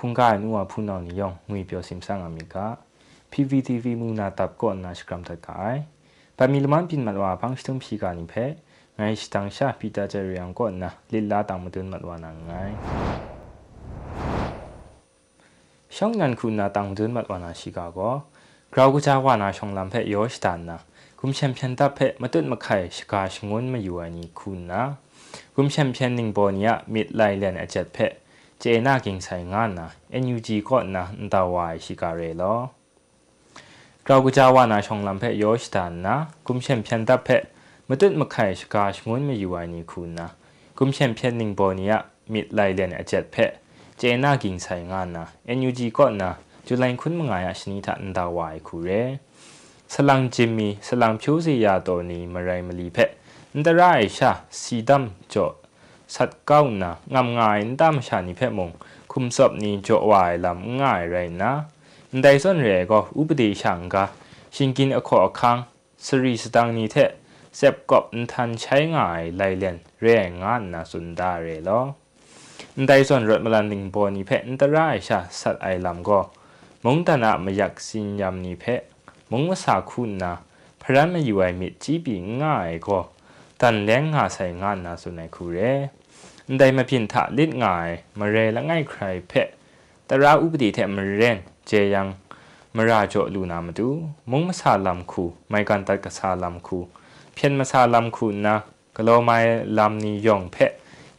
คุงกายนัวพูนอนิยองงุยเปียวซิมซังอามิกา PVTV มูนาตับก่อนนาสกรัมตัดกายปามิลมันปินมัดว่าพังสตุมพีกานิเพไงสตังชาปีตาเจริยังก่อนนะลิลลาตังมดุนมัดว่านังไงช่องนั้นคุณนาตังมดุนมัดว่านาชิกาโกเราก็จะว่านาช่องลำเพยอชตันนะกุมแชมเปี้ยนตับเพมาตุนมาไข่ชกาชงวนมาอยู่อันนี้คุณนะกุมแชมเปี้ยนนิงโบเนียมิดไลเลนอเจ็ดเพ เจน่ากิงใส่งานนะ NUG ก็นะนตาวายชิกาเรลอเราก็จะว่านาช่องลำเพยอชตันนะกุมแชมเปี้ยนตัเพมาตุนมาไข่ชกาชงวนมาอยู่อันนี้คุณนะกุมแชมเปี้ยนนิงโบเนียมิดไลเลนอเจ็ดเพเจน่ากิงใส่งานนะ NUG ก็นะจุลัยคุณมงายชนิดอันตาวายคูเรสลังจิมมีสลังผิวสียาตัวนี้มาไรมาลีเพะอันตรายชาสีดำจ่อ สัตเก้านะงามง่ายนตามชานิเพมงคุมศพนี้จ่อวายลำง่ายไรนะอันส่วนเรก็อุปติฉังกะชิงกินอขอคังสรีสตังนี้เทะเสพกบอันทันใช้ง่ายไลเลนเรงงานนะสุนดาเรลออันส่วนรถมาลันดิงโบนี้เพอันตรายชาสัตไอลำก็มงตานะมาอยากสินยำนี้เพะมงมาสาคุณนะพระมาอยู่ไอมิดจีบีง่ายก็ตันแรงงาใส่งานนะสุนัยคูเร ได้มาพินถาลิดง่ายมาเรและง่ายใครเพะแต่ราอุปติเทมาเรนเจยังมาราโจลูนามาดูมงมาสาลำคูไม่กันตัดกษาลำคูเพียนมาสาลำคูนะกะโลไม่ลำนิยองเพะ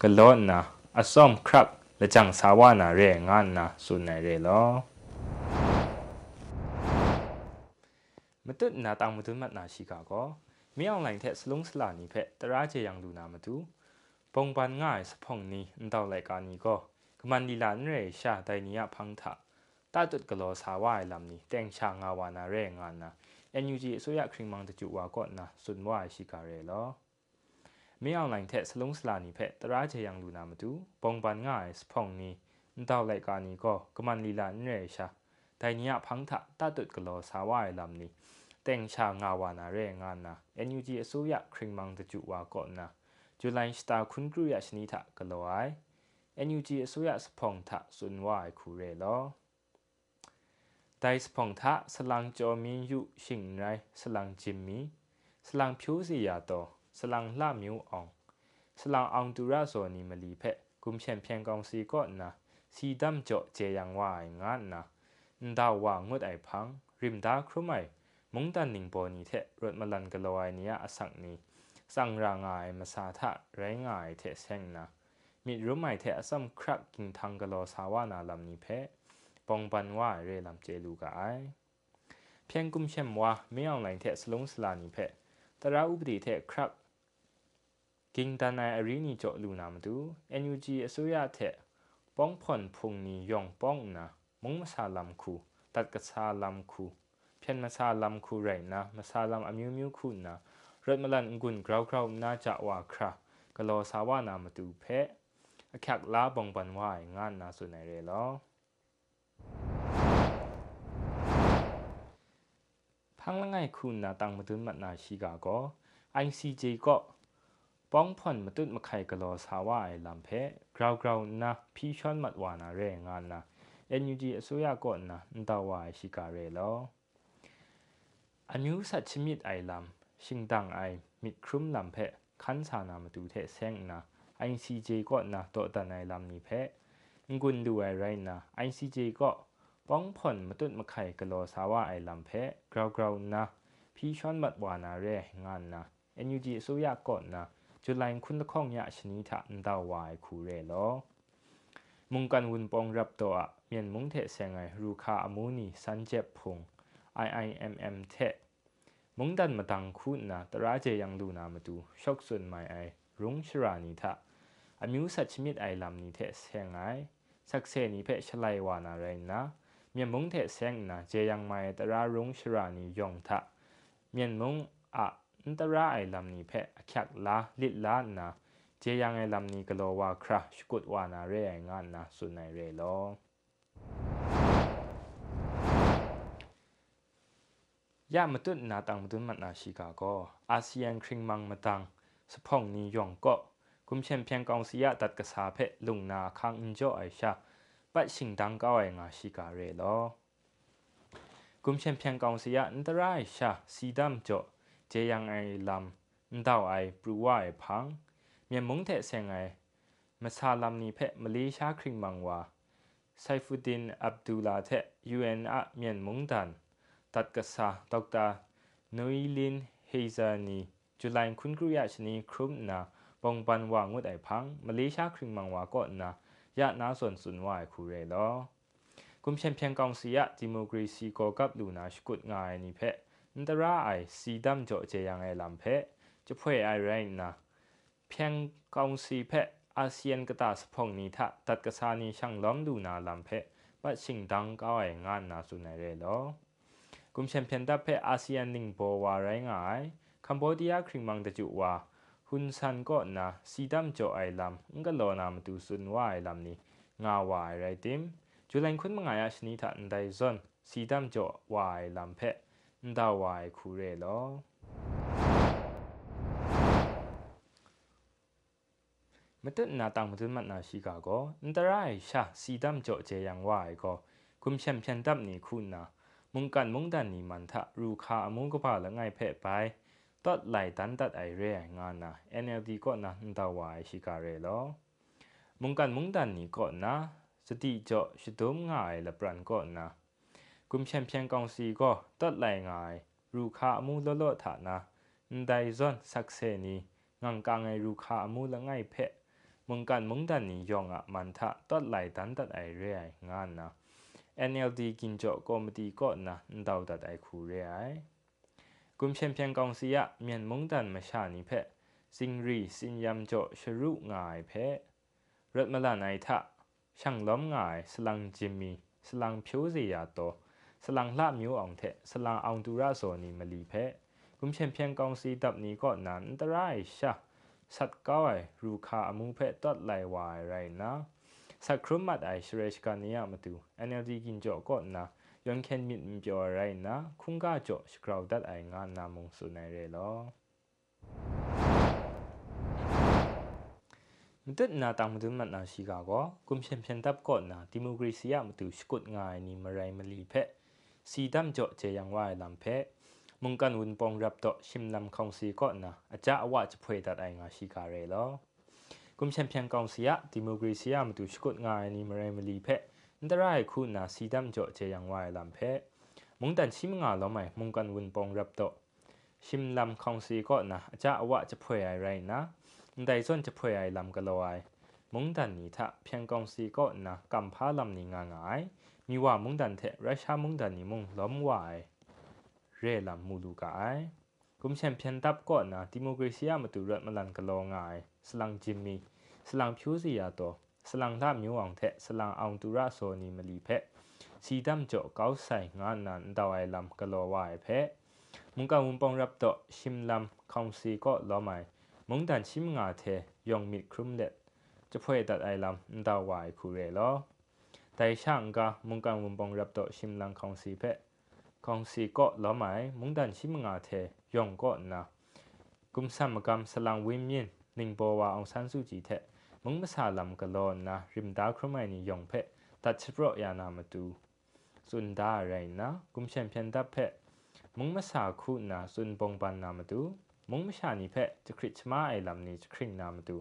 กะโลนะอสอมครับและจังสาวานาเรงานนะสุนัยเรลอမတုနာတောင်မတုမတ်နာရှိကကောမင်းအောင်လိုင်းတဲ့စလုံးစလာနီဖက်တရာချေယံလူနာမတူ ပုံပန်ငါစဖုန်နီအန်တောက်လိုက်ကာနီကိုကမန်ဒီလာနရေရှာတိုင်နီယဖန်းသာတာတုတ်ကလောဆာဝိုင်လမ်နီတန်ချာငါဝါနာရဲငါနာ NUG အစိုးရခရင်မောင်တကျူဝါကော့နာစွန်ဝါရှိကာရဲလောမင်းအွန်လိုင်းထက်စလုံးစလာနီဖက်တရာချေယံလူနာမတူပုံပန်ငါစဖုန်နီအန်တောက်လိုက်ကာနီကိုကမန်ဒီလာနရေရှာတိုင်နီယဖန်းသာတာတုတ်ကလောဆာဝိုင်လမ်နီတန်ချာငါဝါနာရဲငါနာ NUG အစိုးရခရင်မောင်တကျူဝါကော့နာ จุลัยสตาคุณกรุยชนิทะกลอย NUG อสุยะสพงทะสุนวายคูเรลอไดสพงทะสลังจอมียุชิงไรสลังจิมมีสลังผิวสียาโตสลังล่ามิวอองสลังองตุระโซนีมลีเพกุมเชนเพียงกองสีก่อนนะสีดำโจเจยังวายงานนะดาววางงดไอพังริมดาครุ่มไมมงตันนิงโปนีเทรถมาลันกลอยเนียอสังนี สังรางายมาสาทะไรงายเทเซงนะมีรู้ไหมเทอสัมครักกิงทังกลสาวานาลำนี้เพปองปันว่าเรลำเจลูกไอเพียงกุมเชมว่าไม่เอาไหลเทสลงสลานีเพตราอุปติเทครับกิงตานายอรินีโจลูนามดู NUG อสุยาเทป้องผ่อนพงนียองป้องนะมงมาซาลำคูตัดกระซาลำคูเพียนมาซาลัมคูไรนะมาซาลัมอามิวมิวคูนะ รถมาลันกุนกราวกราวน่าจะว่าครากะโลสาวานามาตูเพะอคักลาบองบันวายงานนาสุนัยเรลอพังละไงคุณนาตังมาตุนมัดนาชิกาโก ICJ ก็ป้องผ่อนมาตุนมาไข่กะโลสาวาไอลำเพะกราวกราวนะพี่ชอนมัดวานาเรงานนะ NUG อสุยาก่อนนะนตาวายชิกาเรลออันยูสัตชมิดไอลำ ชิงตังไอมิดครุมลำเพะขันสานามาดูเทเซงนะไอซีเจก็นะโตตันไอลำนี้เพะงุนดูไอไรนะไอซีเจก็ป้องผ่อนมาตุดมาไข่กะโลสาวาไอลำเพะกราวกราวนะพี่ชอนมัดวานาเรงานนะเอ็นยูจีสุยาก่อนนะจุดไลน์คุณตะข้องยาชนิดะนดาวายคูเรลอมุงกันวุนปองรับตัวเมียนมุงเทเซงไอรูคาอมูนีสันเจ็บพง IIMM เท มงดันมาตังคุณนะตราเจยังดูนามาดูชกส่วนไม่ไอรุงชรานิทะอามิวสัชมิดไอลำนี้เทเซงไอสักเซนิเพชลัยวานาไรนะเมียนมงเทเซงนะเจยังไม่ตรารุงชรานิยองทะเมียนมงอะอันตราไอลำนี้เพอคักลาลิลานะเจยังไอลำนี้กโลวาคราชกุดวานาเรงานนะสุนัยเรโล ยามาตุนนาตังมาตุนมันนาชิกาโกอาเซียนคริงมังมาตังสพองนียองก็กุมเชมเพียงกองสิยาตัดกษาเพลุงนาคังอินโจไอชา ปัดชิงดังก้าวไองาชิกาเรลอกุมเชมเพียงกองเสียอันตรายชาสีดำจ่อเจยังไอลำอันดาวไอปรูว่าไอพังเมียมุงเทเซงไอมาซาลำนี้เพะมาเลชาคริงมังวาไซฟุดินอับดุลลาเทยูเอ็นอะเมียนมุงดัน ตัดกษาดอกตาโนอิลินเฮซานีจุลัยคุณครูยาชนีครุมนาปองปันวางงดไอพังมาเลชาคริงมังวาก็นายะนาส่วนสุนวายคูเรลอกุมเชมเพียงกองเสียดิโมกรีซีก็กับลูนาชกุดงายนี่เพะอันตราไอสีดำจ่อเจียงไอลำเพะจะพ่วยไอไรนะเพียงกองสีเพะอาเซียนกตาสพงนี้ทะตัดกษานีช่างล้อมดูนาลำเพะปัดชิงดังก้าวไองานนาสุนเรลอ กุมเชมเพียนดับเพะอาเซียนนิงโบวาไรงายคัมโบเดียคริงมังตะจุวาหุนซันก็นะสีดำจ่อไอลำงก็โลนามตูสุนว่าไอลำนี้งาวายไรติมจุลังคุณมงายชนิทันไดซอนสีดำจ่อวายลำเพะนดาวายคูเรลอမတနာတံမတမနာရှိကကောအန်တရိုင်ရှာစီဒမ်ကြောเจยังว่าไอก็คุมเชมเพี มุงกันมุงดันนี่มันทะรูคามุงก็พาละไงเพะไปตอดไหลตันตัดไอเรงานนะ NLD ก็นะนตาวายชิกาเรลอมุงกันมุงดันนี่ก็นะสติเจ่อชิดมง่ายละปรันก็นะกุมเชมเพียงกองซีก็ตอดไหลง่ายรูคามุงโลโลถานะนไดซอนสักเซนีงังกางไอรูคามุละไงเพะมึงกันมึงดันนี่ยองอะมันทะตัดไหลตันตัดไอเรียงานนะ NLD กินโจกอมตีก็นะดาวตัดไอคูเรียกุมเชมเพียงกองเสียเมียนมึงดันมาชานิเพะสิงรีสินยำโจชรุงายเพะรถมาลาไนทะช่างล้อมงายสลังจิมมีสลังผิวเสียโตสลังลามิวอ่องเทสลังอ่องดูราโซนีมาลีเพะกุมเชมเพียงกองสีดับนี้ก็นั้นอันตรายชะสัตก้อยรูคาอมุเพตัดไหลวายไรนะ สักครุมมัดไอชเรชกานียมาตู NLD กินโจก็นะยอนเคนมิดมิจอไรนะคุงกาโจสกราวดัดไองานนามงสุนัยเรลอมตึดนาตังมตุมันนาชิกาก็กุมเชมเพียนตับก็นะดิโมกรีซียมาตูสกุดงายนี่มาไรมาลีเพสีดำโจเจยังวายลำเพมุงกันวุนปองรับโตชิมลำคองซีก็นะอาจจะว่าจะพวยตัดไองาชิกาเรลอกุมแชม ุมเปียนกองเสียดิโมกรีเซียมาดูสกุดงายนี่มาเรมลีเพอันตรายคุณนะสีดำโจเจยังวายลำเพมุงดันชิมงาล้อไหมมุงกันวุนปองรับโตชิมลำคองซีก็นะอาจจะว่าจะเพวยอะไรนะแต่ส่วนจะเพวยไอลำกันลอยมุงดันนี่ถ้าเพียงกองซีก็นะกำพาลำนี่งางาย มีว่ามุงดันเทราชามุงดันนี่มุงล้อมวายเรลำมูลูกายกุมเชมเพียนตับก่อนะดิโมกรีเซียมาตุรัตมาลันกะลอยสลังจิมมี่ สลังพิวซียาโตสลังลาမျိုးအောင်တဲ့စလန်အောင်တူရဆိုနီမလီဖက်စီဒမ်ကြောကောက်ဆိုင်ငါနန်ဒဝိုင်လမ်ကလောဝိုင်ဖက်မုန်ကဝွန်ပောင်ရပ်တော့ရှမ်လမ်ခေါင်စီก็လောမိုင်မုန်တန်ชิมငါတဲ့ယုံမီခရုမ်လက်จะพ่อตัดไอลำดาวายคูเรลอแต่ช่างกะมุงกันวุนปองรับต่อชิมลังของสีเพะของสีก็ล้อหมายมุงดันชิมงาเทยองก็นะกุมสัมกรรมสลังวิมยินนิงโบวาองซันสุจีเทมุงมาซาลำกะ မုံမဆာလမ်ကလောနာရင်ဒါခရမိုင်နီယောင်ဖက်တတ်ချပရယာနာမတူစွန်ဒါရိုင်နာကုမ်ချန်ပြန်တပ်ဖက်မုံမဆာခုနာစွန်ပုံပန်နာမတူမုံမရှာနီဖက်ချခရစ်ချမအိုင်လမ်နီချခရင်နာမတူ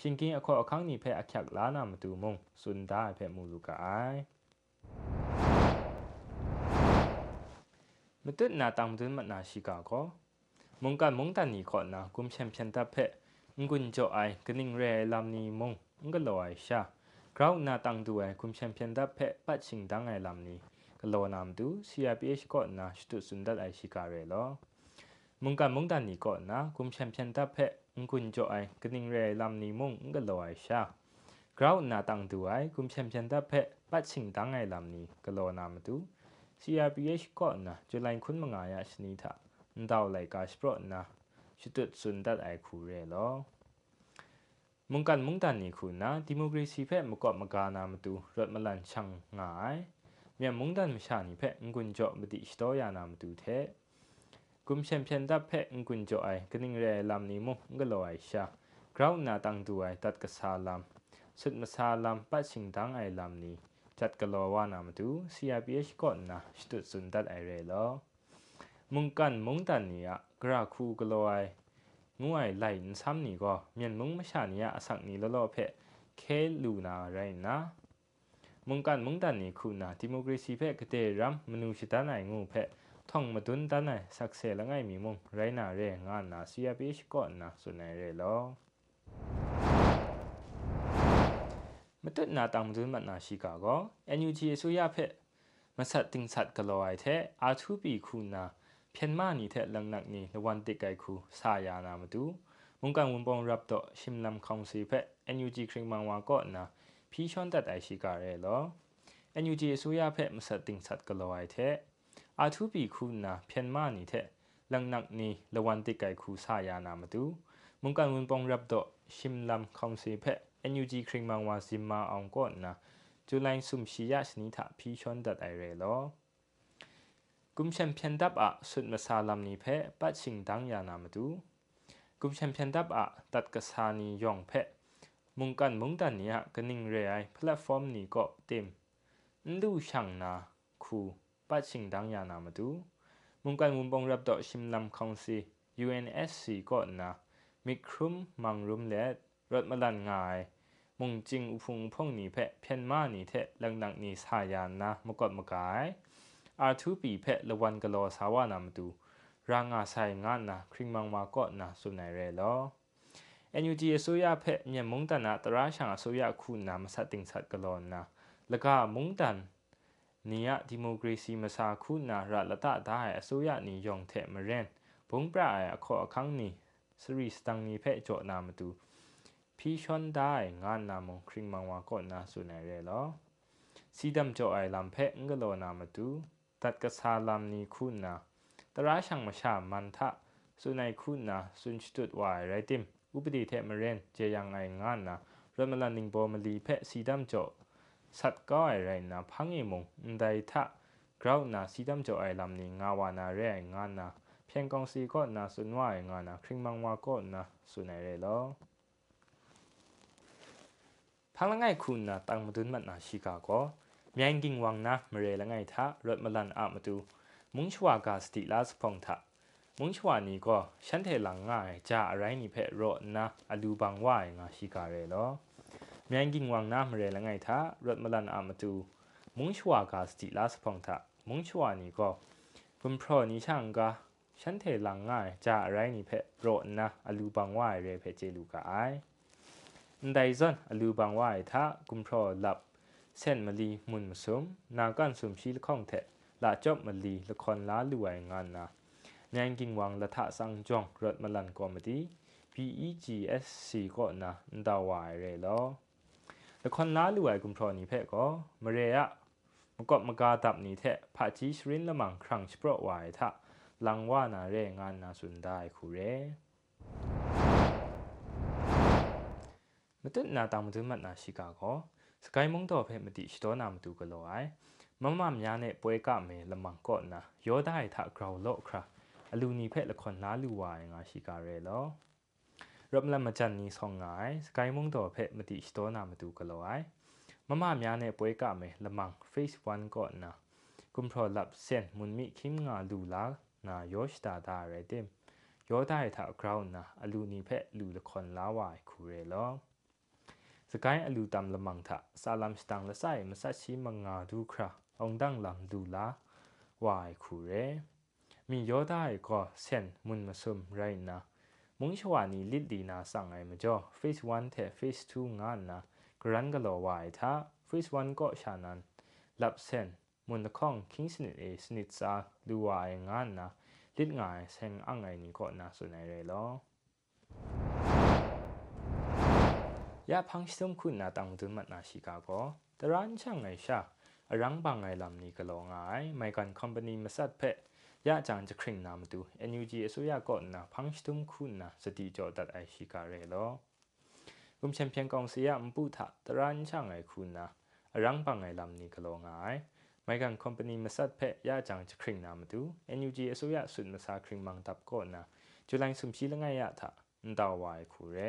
ရှင်ကင်းအခေါ်အခန်းနီဖက်အခက်လာနာမတူမုံစွန်ဒါဖက်မူလူကအိုင်မတုနာတမ်ဒွန်းမနာရှိကာကောမုံကန်မုံတန်နီခေါ်နာကုမ်ချန်ပြန်တပ်ဖက် งุนจ่อไอกนิ่งเรลำนี้มงงก็ลอยชาคราวนาตังดูไอคุมแชมเปี้ยนดับเพะปัดชิงดังไอลำนี้ก็ลอนามดู CIPH ก็นะชุดสุนดัดไอชิการเรลอมึงกันมึงดันนี่ก็นะคุมแชมเปี้ยนดับเพะงุนจ่อไอกนิ่งเรลำนี้มงงก็ลอยชาคราวนาตังดูไอคุมแชมเปี้ยนดับเพะปัดชิงดังไอลำนี้ก็ลอนามดู CRPH ก่อนนะจุลัยคุณมงายาชนิดะนดาวไหลกาสปรนะ ชุดสุนดัดไอคูเรลอมุงกันมุงตันนี่คุณนะดิโมกรีซีเพ่มกอบมกานามาตูรถมาลันช่างง่ายเมียมุงดันมชานี่เพ่งกุนจ่อมติสโตยานามาตูเทกุมเชมเพนดับเพ่งกุนจ่อไอกนิ่งเรลำนี้มุงกลอยชากราวนาตังดูไอตัดกษาลำสุดมาซาลำปัดชิงดังไอลำนี้จัดกลอวานามาดู CRPH ก็นะสตุดสุนดัดไอเรลอมุงกันมุงตันนี่อะ กราคูกะลอไอငွိုင်လိုက်စမ်းနီကိုမြန်မုံမရှာနီယအဆက်နီလောလောဖက်ခဲလူနာရိုင်းနာမုန်ကန်မုန်တန်နီခုနာဒီမိုကရေစီဖက်ကတဲ့ရမ်မနုရှိတနိုင်ငုဖက်ท่องมาดุนตันไหนสักเสละไงมีมงไรนาเรงานนาเสียบิชก่อนนะสุนัยเรลอမတက်နာတောင်ဒွန်းမနာရှိကာကော NUG အစိုးရဖက်မဆက်တင်ဆက်ကလောအိုက်တဲ့ R2P ခုနာ偏มานี่เทลังนักนี่ละวันติไกคูสายานามาดูมุงกังวุนปองรับต่อชิมลำคองสีเพะ NUG คริงมังวาก็นะพี่ชอนตัดไอชิกาเรลอ NUG สุยาเพะมสัดติงสัดกลอยเทอาทูปีคูนะเพียนมานี่เทลังนักนี่ละวันติไกคูสายานามาดูมุงกังวุนปองรับต่อชิมลำคองสีเพะ NUG คริงมังวาซิมมาอองก็นะจุลัยสุมชียาสนิทะพี่ชอนตัดไอเรลอ กุมแชมเปียนดับอะสุดมาซาลัมนีเพะปัดชิงดังยานามาดูกุมแชมเปียนดับอะตัดกษานียองเพะมุงกันมุงดันนี่ยกันนิงเรไอแพลตฟอร์มนี้ก็เต็มดูช่างนาคูปัดชิงดังยานามาดูมุงกันมุงบงรับดอกชิมลำคองซี UNSC ก็นะมิครุมมังรุมเลดรถมาลันงายมุงจิงอุพุงพงนี้เพะเพียนมานี้เทลังดังนี้สายานนะมกดมกาย R2P ဖက်လဝန်ကလောစာဝနာမတူရာငါဆိုင်ငါနာခရင်မန်မာကော့နာဆုနိုင်ရဲလော NUG အစိုးရဖက်မြမုံတနာတရာရှံအစိုးရခုနာမဆက်တင်ဆက်ကလောနာလကမုံတန်နီယဒီမိုကရေစီမစာခုနာရလတဒါးအစိုးရနီယုံတဲ့မရင်ဘုံပရအခေါ်အခန်းနီစရီစတန်နီဖက်ကြောနာမတူဖီရှွန်ဒိုင်ငါနာမုံခရင်မန်ဝါကော့နာဆုနိုင်ရဲလောစီဒမ်ကြောအိုင်လမ်ဖက်ငလောနာမတူ ตัดกษาลำนี้คุณนะตราช่างมาชามันทะสุนัยคุณนะสุนชุดวายไรติม อุปดีเทมเรนเจยังไงงานนะรถมลันนิงโบมลีเพสีดำโจสัตว์ก็อะไรนะพังเอมงได้ทะกราวนะสีดำโจไอลำนี้งาวานาเรงานนะเพียงกองสีก็นะสุนวายงานนะคริงมังวาก็นะสุนัยเรลอพังละไงคุณนะตั้งมาดุนมันน เลี้ยงกิงวังนะมเรละไงทะรถมลันอามาดูมุงชวากาสติลาสพงทะมุงชวานี้ก็ฉันเทหลังง่ายจะอะไรนี่เพรถนะอดูบางว่ายงาชิกาเรลอเลี้ยงกิงวังนะมเรละไงทะรถมลันอามาดูมุงชวากาสติลาสพงทะมุงชวานี้ก็คุณพรนี้ช่างกะฉันเทหลังง่ายจะอะไรนี่เพรถนะอลูบางว่ายเรเพเจลูกาไอไดซอนอลูบางว่ายทะกุมพรหลับ เส้นมลีมุนมสมนากันสุมชีลข้องเถะละจบมลีละครล้าลวยงานนาแนงกิงวังละทะสังจองรถมลันกอมดี PEGSC ก็นะดาวายเรลอละครล้าลวยกุมพรนีเพะก็มเรยะมกบมกาตับนี้เถะพระจีชรินละมังครั้งสปรวายทะลังว่านาเรงานนาสุนได้คูเรမတက်နာတောင်မတူမတ်နာရှိကာကော စကိုင်းမုံတော်ဖဲမတိရှတော်နာမတူကလောအိုင်မမများနဲ့ပွဲကမယ်လမန်ကော့နာယောဒိုင်ထဂရောလော့ခရာအလူနီဖက်လခွန်နာလူဝိုင်ငါရှိကြရဲလောရမလမချန်နီဆောင်ငိုင်စကိုင်းမုံတော်ဖက်မတိရှတော်နာမတူကလောအိုင်မမများနဲ့ပွဲကမယ်လမန် face 1ကော့နာကွန်ထရိုလပ်စန်မွန်မီခင်ငါလူလာနာယောရှတာဒါရဲတင်ယောဒိုင်ထဂရောင်းနာအလူနီဖက်လူလခွန်လာဝိုင်ခူရဲလော စကိုင်းအလူတမ်လမန်သာဆာလမ်စတန်လဆိုင်မဆတ်ရှိမငါဒူခရာအောင်ဒန်းလမ်ဒူလာဝိုင်ခူရဲမိယောဒါရေကောဆန်မွန်းမဆုမ်ရိုင်နာမုန်ချဝနီလစ်ဒီနာဆောင်ငိုင်မကျော် face 1ထဲ face 2ငါနာဂရန်ဂလောဝိုင်သာ face 1ကောရှာနန်လပ်ဆန်မွန်းခေါင်ကင်းစနစ်အေစနစ်စာလူဝိုင်ငါနာလစ်ငိုင်ဆန်အငိုင်နီကောနာဆုနိုင်ရဲလော ya phangsum khunna tangdun matna shika ko taran chang ngai sha arang ba ngai lam ni kalo ngai mai kan company masat phe ya chang ja khring nam tu nuj asoya ko na phangsum khunna sati jo dat ai shika re lo gum champion kong sia mpu tha taran chang ngai khunna arang ba ngai lam ni kalo ngai မိုင်ကန်ကုမ္ပဏီမဆတ်ဖက်ရကြောင်ချခရင်နာမတူ NUG အစိုးရဆွန်မစာခရင်မန်တပ်ကောနာဂျူလိုင်ဆုံဖြီလငိုင်ရတာအန်တော်ဝိုင်ခူရဲ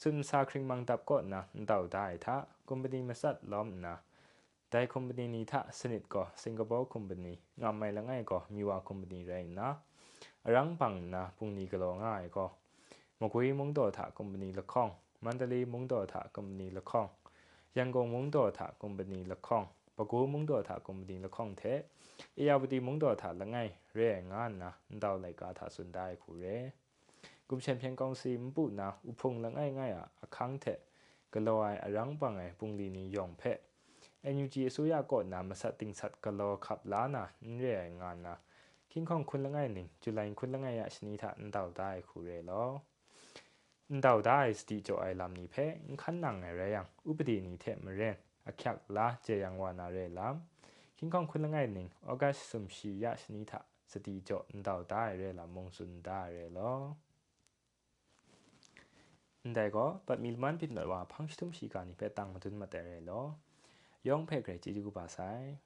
ซาคริงมังตับก่อนนะจุลังสุมชีละไงยะทะนดาวายคูเรนดาวายทะตรันช่างไงกุมเชนเพียงกองสีมบุนะเมียนมุงตันอรังบังคอมมิชชั่น MIC ก็อคังพีนะอรังบังไอลำนี้อิงกะโลนามาดูกะโลง่าใส่อรังบังปุงดีนี้เพะยะจังจะคริงนามนะไองาได้เรลอสติจอไอเพะอิงคังสติจอไอเพะอิงคันนังไอไรยังตานี้กะสนางานนามงสุนได้คูเรสุนซาคริงมังตับก็นะเดาได้ทะกุมปนีมาสัดล้อมนะได้คอมพานีนี้ถ้าสนิทก็สิงคโปร์คอมพานีงามไม่ละง่ายก็มีว่าคอมพานีแรงนะรังปังนะปุ่งนี้ก็ลอง่ายก็มกุยมงโดถ้าคอมพานีละข้องมันเดลีมงโดถ้าคอมพานีละข้องยังกงมงโดถ้าคอมพานีละข้องปกูมงโดถ้าคอมพานีละข้องเทอียาบดีมงโดถ้าละง่ายเรงานนะดาวไหลกาถาสุดได้คูเร่ กุมเชมเพียงกองซีมปุนะอุพงลังไง่ายอะคังเถะกลอยอรังปังไอปุงลีนิยองเพ่เอ็นยูจีสุยาก่อนนะมาสัติงสัตกะลอขับล้านะนี่เรื่องงานนะคิงของคุณลังไงหนึ่งจุลัยคุณลังไงอะชนิดอันเดาได้คูเรลอเดาได้สติจไอลำนี้เพ่ขันหนังอะไรยังอุปดีนี้เทมเรนอคักละเจยังวานาเรลำคิงของคุณลังไงหนึ่งออกัสสมชียะชนิดสติจดเดาได้เรลำมงสุนได้เรลอ 인데거 but 밀만 빛 너와 팡시툼 시간이 배당 묻은 마테레로 영 패그레 지지구 바사이